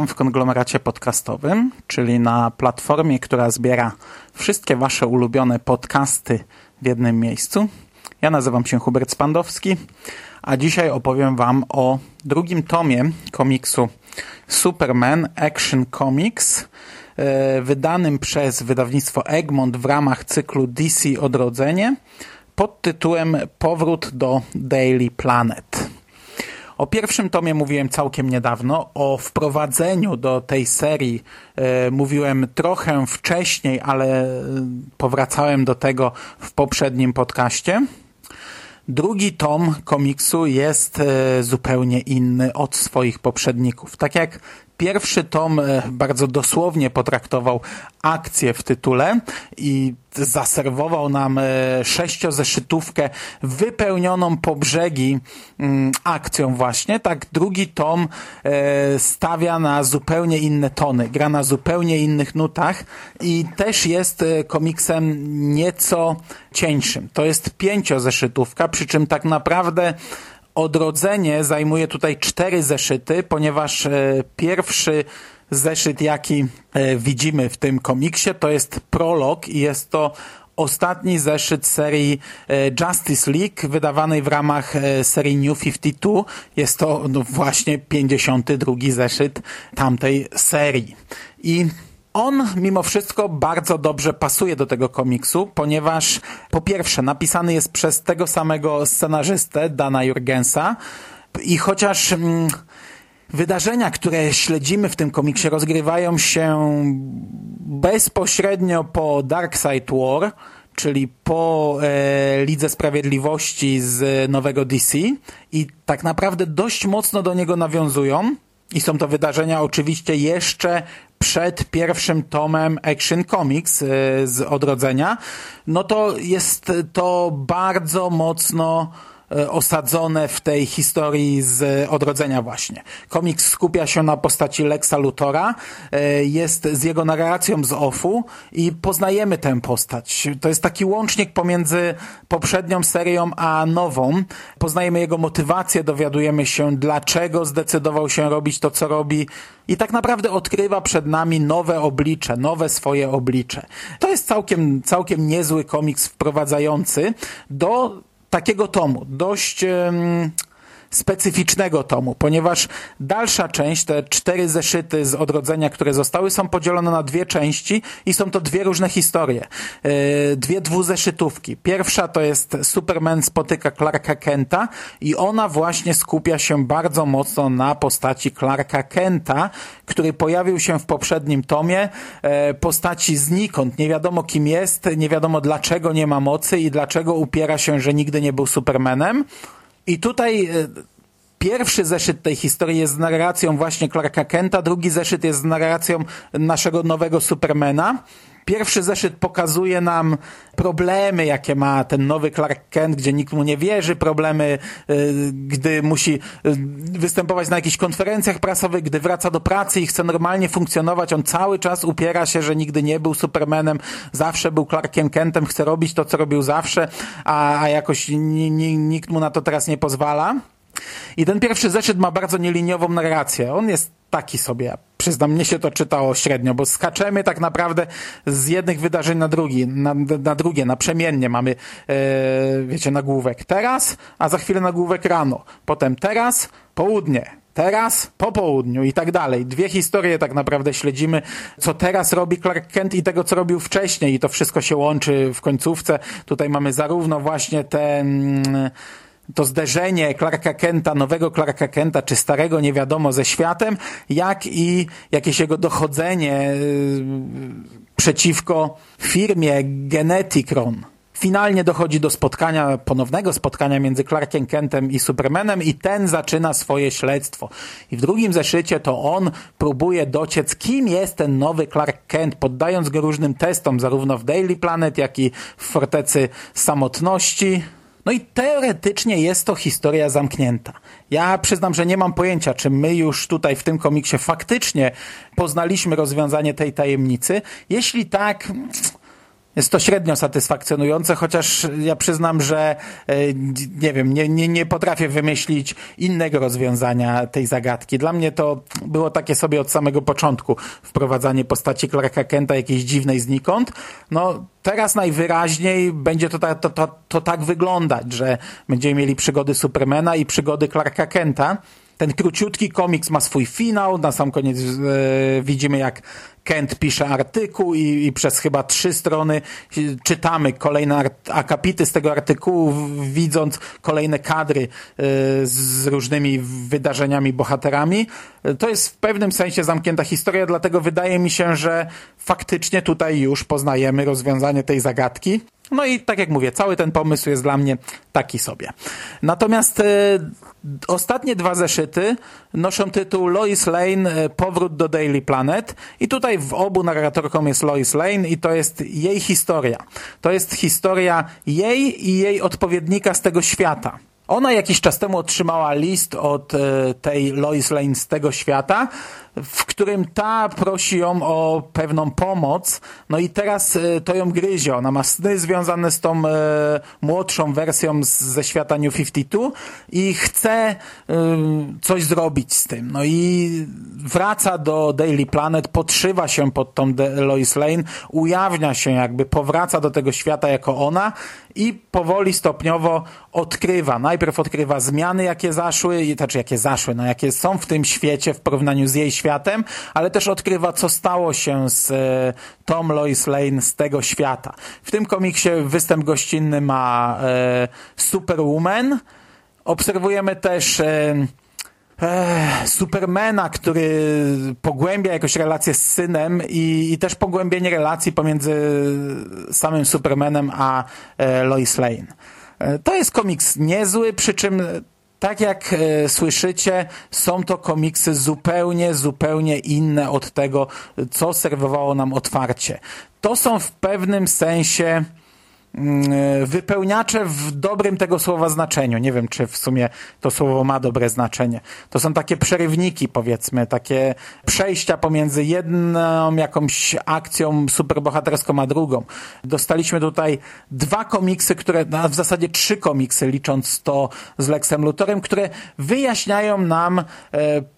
Witam w konglomeracie podcastowym, czyli na platformie, która zbiera wszystkie Wasze ulubione podcasty w jednym miejscu. Ja nazywam się Hubert Spandowski, a dzisiaj opowiem Wam o drugim tomie komiksu Superman Action Comics, e, wydanym przez wydawnictwo Egmont w ramach cyklu DC Odrodzenie pod tytułem Powrót do Daily Planet. O pierwszym tomie mówiłem całkiem niedawno, o wprowadzeniu do tej serii e, mówiłem trochę wcześniej, ale e, powracałem do tego w poprzednim podcaście. Drugi tom komiksu jest e, zupełnie inny od swoich poprzedników. Tak jak pierwszy tom e, bardzo dosłownie potraktował akcję w tytule i zaserwował nam e, sześciozeszytówkę wypełnioną po brzegi mm, akcją właśnie, tak drugi tom stawia na zupełnie inne tony, gra na zupełnie innych nutach i też jest komiksem nieco cieńszym. To jest pięciozeszytówka, przy czym tak naprawdę odrodzenie zajmuje tutaj cztery zeszyty, ponieważ e, pierwszy zeszyt, jaki e, widzimy w tym komiksie, to jest prolog i jest to ostatni zeszyt serii e, Justice League wydawanej w ramach serii New 52. Jest to no, właśnie 52 zeszyt tamtej serii. I on mimo wszystko bardzo dobrze pasuje do tego komiksu, ponieważ po pierwsze napisany jest przez tego samego scenarzystę, Dana Jurgensa. I chociaż mm, wydarzenia, które śledzimy w tym komiksie rozgrywają się bezpośrednio po Darkseid War, czyli po e, Lidze Sprawiedliwości z nowego DC i tak naprawdę dość mocno do niego nawiązują, i są to wydarzenia oczywiście jeszcze przed pierwszym tomem Action Comics y, z odrodzenia, no to jest to bardzo mocno osadzone w tej historii z odrodzenia właśnie. Komiks skupia się na postaci Lexa Luthora, e, jest z jego narracją z OFU i poznajemy tę postać. To jest taki łącznik pomiędzy poprzednią serią a nową. Poznajemy jego motywację, dowiadujemy się dlaczego zdecydował się robić to, co robi i tak naprawdę odkrywa przed nami nowe oblicze, nowe swoje oblicze. To jest całkiem, całkiem niezły komiks wprowadzający do takiego tomu, dość specyficznego tomu, ponieważ dalsza część, te cztery zeszyty z odrodzenia, które zostały, są podzielone na dwie części i są to dwie różne historie. E, dwie dwuzeszytówki. Pierwsza to jest Superman spotyka Clarka Kenta i ona właśnie skupia się bardzo mocno na postaci Clarka Kenta, który pojawił się w poprzednim tomie, e, postaci znikąd. Nie wiadomo kim jest, nie wiadomo dlaczego nie ma mocy i dlaczego upiera się, że nigdy nie był Supermanem. I tutaj e, pierwszy zeszyt tej historii jest z narracją właśnie Clarka Kenta, drugi zeszyt jest z narracją naszego nowego Supermana. Pierwszy zeszyt pokazuje nam problemy, jakie ma ten nowy Clark Kent, gdzie nikt mu nie wierzy, problemy, e, gdy musi e, występować na jakichś konferencjach prasowych, gdy wraca do pracy i chce normalnie funkcjonować. On cały czas upiera się, że nigdy nie był Supermanem, zawsze był Clarkiem Kentem, chce robić to, co robił zawsze, a, a jakoś nikt mu na to teraz nie pozwala. I ten pierwszy zeszyt ma bardzo nieliniową narrację. On jest taki sobie. Przyznam, mnie się to czytało średnio, bo skaczemy tak naprawdę z jednych wydarzeń na drugi, na, na drugie, naprzemiennie. Mamy, e, wiecie, nagłówek teraz, a za chwilę nagłówek rano. Potem teraz, południe, teraz, po południu i tak dalej. Dwie historie tak naprawdę śledzimy, co teraz robi Clark Kent i tego, co robił wcześniej i to wszystko się łączy w końcówce. Tutaj mamy zarówno właśnie ten... to zderzenie Clarka Kenta, nowego Clarka Kenta, czy starego, nie wiadomo, ze światem, jak i jakieś jego dochodzenie yy, przeciwko firmie Geneticron. finalnie dochodzi do spotkania, ponownego spotkania między Clarkiem Kentem i Supermanem i ten zaczyna swoje śledztwo. I w drugim zeszycie to on próbuje dociec, kim jest ten nowy Clark Kent, poddając go różnym testom, zarówno w Daily Planet, jak i w Fortecy Samotności. No i teoretycznie jest to historia zamknięta. Ja przyznam, że nie mam pojęcia, czy my już tutaj w tym komiksie faktycznie poznaliśmy rozwiązanie tej tajemnicy. Jeśli tak, jest to średnio satysfakcjonujące, chociaż ja przyznam, że e, nie wiem, nie, nie, nie potrafię wymyślić innego rozwiązania tej zagadki. Dla mnie to było takie sobie od samego początku wprowadzanie postaci Clarka Kenta jakiejś dziwnej znikąd. No teraz najwyraźniej będzie to, to, to, to, to tak wyglądać, że będziemy mieli przygody Supermana i przygody Clarka Kenta. Ten króciutki komiks ma swój finał. Na sam koniec e, widzimy, jak Kent pisze artykuł i, i, przez chyba trzy strony czytamy kolejne akapity z tego artykułu, widząc kolejne kadry e, z różnymi wydarzeniami, bohaterami. To jest w pewnym sensie zamknięta historia, dlatego wydaje mi się, że faktycznie tutaj już poznajemy rozwiązanie tej zagadki. No i tak jak mówię, cały ten pomysł jest dla mnie taki sobie. Natomiast e, ostatnie dwa zeszyty noszą tytuł Lois Lane e, Powrót do Daily Planet i tutaj w obu narratorką jest Lois Lane i to jest jej historia. To jest historia jej i jej odpowiednika z tego świata. Ona jakiś czas temu otrzymała list od e, tej Lois Lane z tego świata, w którym ta prosi ją o pewną pomoc, no i teraz e, to ją gryzie. Ona ma sny związane z tą e, młodszą wersją z, ze świata New 52 i chce e, coś zrobić z tym. No i wraca do Daily Planet, podszywa się pod tą Lois Lane, ujawnia się jakby, powraca do tego świata jako ona i powoli, stopniowo odkrywa. Najpierw odkrywa zmiany, jakie zaszły, znaczy jakie zaszły, no jakie są w tym świecie w porównaniu z jej światem, ale też odkrywa, co stało się z e, Tom Lois Lane z tego świata. W tym komiksie występ gościnny ma e, Superwoman. Obserwujemy też e, Supermana, który pogłębia jakoś relację z synem i, i, też pogłębienie relacji pomiędzy samym Supermanem a Lois Lane. To jest komiks niezły, przy czym tak jak e, słyszycie, są to komiksy zupełnie, zupełnie inne od tego, co serwowało nam otwarcie. To są w pewnym sensie wypełniacze w dobrym tego słowa znaczeniu. Nie wiem, czy w sumie to słowo ma dobre znaczenie. To są takie przerywniki, powiedzmy, takie przejścia pomiędzy jedną jakąś akcją superbohaterską a drugą. Dostaliśmy tutaj dwa komiksy, które, a w zasadzie trzy komiksy, licząc to z Lexem Luthorem, które wyjaśniają nam e,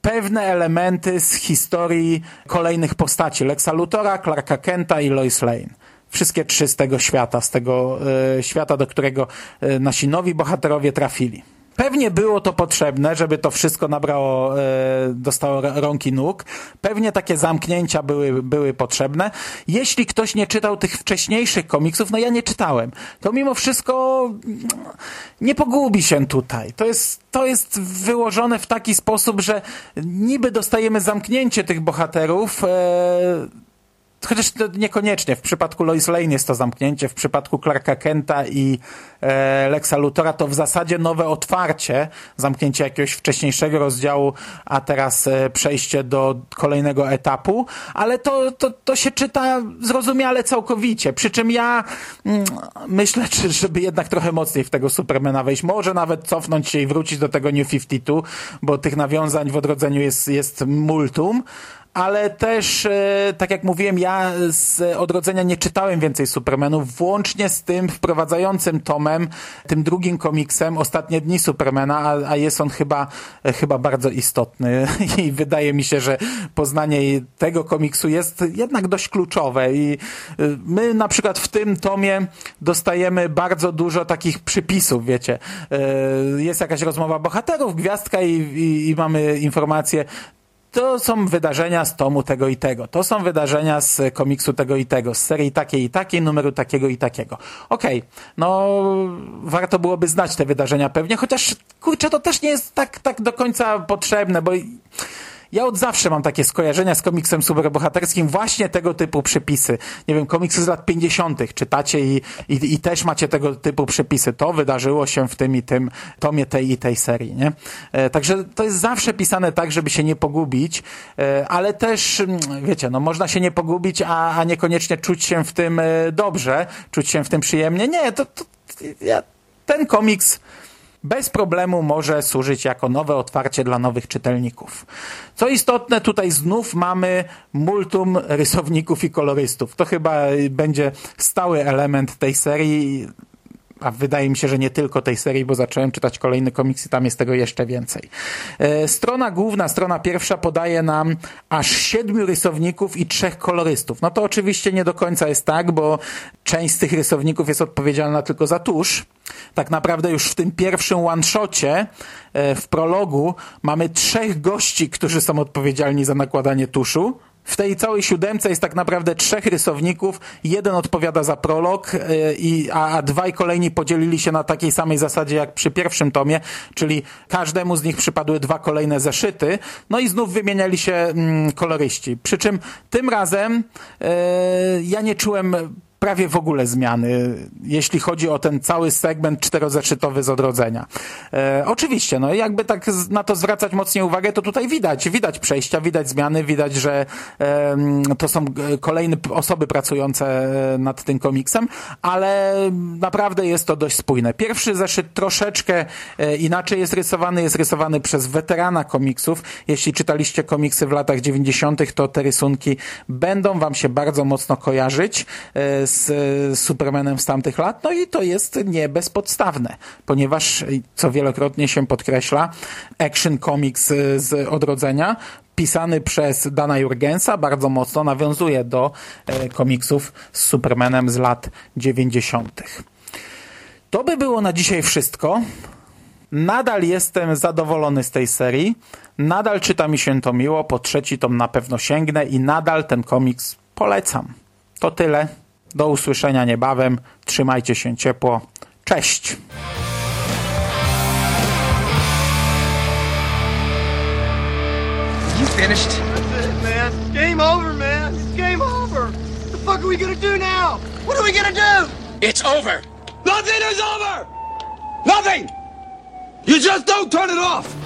pewne elementy z historii kolejnych postaci. Lexa Luthora, Clarka Kenta i Lois Lane wszystkie trzy z tego świata, z tego e, świata, do którego e, nasi nowi bohaterowie trafili. Pewnie było to potrzebne, żeby to wszystko nabrało, e, dostało rąk i nóg. Pewnie takie zamknięcia były, były potrzebne. Jeśli ktoś nie czytał tych wcześniejszych komiksów, no ja nie czytałem, to mimo wszystko nie pogubi się tutaj. To jest, to jest wyłożone w taki sposób, że niby dostajemy zamknięcie tych bohaterów, Chociaż to niekoniecznie. W przypadku Lois Lane jest to zamknięcie, w przypadku Clarka Kenta i e, Lexa Luthora to w zasadzie nowe otwarcie, zamknięcie jakiegoś wcześniejszego rozdziału, a teraz e, przejście do kolejnego etapu, ale to, to, to się czyta zrozumiale całkowicie. Przy czym ja mm, myślę, czy, żeby jednak trochę mocniej w tego Supermana wejść. Może nawet cofnąć się i wrócić do tego New 52, bo tych nawiązań w odrodzeniu jest, jest multum, ale też, e, tak jak mówiłem, ja z odrodzenia nie czytałem więcej Supermanów, włącznie z tym wprowadzającym tomem, tym drugim komiksem, Ostatnie dni Supermana, a, a jest on chyba, e, chyba bardzo istotny i wydaje mi się, że poznanie tego komiksu jest jednak dość kluczowe i e, my na przykład w tym tomie dostajemy bardzo dużo takich przypisów, wiecie. Jest jakaś rozmowa bohaterów, gwiazdka i, i, i mamy informację, to są wydarzenia z tomu tego i tego, to są wydarzenia z komiksu tego i tego, z serii takiej i takiej, numeru takiego i takiego. Okej, okay, no warto byłoby znać te wydarzenia pewnie, chociaż kurczę, to też nie jest tak, tak do końca potrzebne, bo Ja od zawsze mam takie skojarzenia z komiksem superbohaterskim, właśnie tego typu przepisy. Nie wiem, komiksy z lat 50. czytacie i, i, i też macie tego typu przepisy. To wydarzyło się w tym i tym tomie tej i tej serii, nie? E, także to jest zawsze pisane tak, żeby się nie pogubić, e, ale też, mm, wiecie, no można się nie pogubić, a, a niekoniecznie czuć się w tym e, dobrze, czuć się w tym przyjemnie. Nie, to, to ja, ten komiks bez problemu może służyć jako nowe otwarcie dla nowych czytelników. Co istotne, tutaj znów mamy multum rysowników i kolorystów. To chyba będzie stały element tej serii a wydaje mi się, że nie tylko tej serii, bo zacząłem czytać kolejny komiks i tam jest tego jeszcze więcej. E, strona główna, strona pierwsza podaje nam aż siedmiu rysowników i trzech kolorystów. No to oczywiście nie do końca jest tak, bo część z tych rysowników jest odpowiedzialna tylko za tusz. Tak naprawdę już w tym pierwszym one-shocie, e, w prologu, mamy trzech gości, którzy są odpowiedzialni za nakładanie tuszu. W tej całej siódemce jest tak naprawdę trzech rysowników. Jeden odpowiada za prolog, e, i, a, a dwaj kolejni podzielili się na takiej samej zasadzie jak przy pierwszym tomie, czyli każdemu z nich przypadły dwa kolejne zeszyty. No i znów wymieniali się mm, koloryści. Przy czym tym razem e, ja nie czułem prawie w ogóle zmiany, jeśli chodzi o ten cały segment czterozeszytowy z odrodzenia. E, oczywiście, no jakby tak na to zwracać mocniej uwagę, to tutaj widać, widać przejścia, widać zmiany, widać, że e, to są kolejne osoby pracujące nad tym komiksem, ale naprawdę jest to dość spójne. Pierwszy zeszyt troszeczkę e, inaczej jest rysowany, jest rysowany przez weterana komiksów. Jeśli czytaliście komiksy w latach 90., to te rysunki będą wam się bardzo mocno kojarzyć e, z Supermanem z tamtych lat, no i to jest nie bezpodstawne, ponieważ, co wielokrotnie się podkreśla, Action Comics z odrodzenia pisany przez Dana Jurgensa bardzo mocno nawiązuje do e, komiksów z Supermanem z lat 90. To by było na dzisiaj wszystko. Nadal jestem zadowolony z tej serii. Nadal czyta mi się to miło. Po trzeci tom na pewno sięgnę i nadal ten komiks polecam. To tyle. Do usłyszenia niebawem. Trzymajcie się ciepło. Cześć! You finished? That's it, man. Game over, man. It's game over. What the fuck are we gonna do now? What are we gonna do? It's over. Nothing is over! Nothing! You just don't turn it off!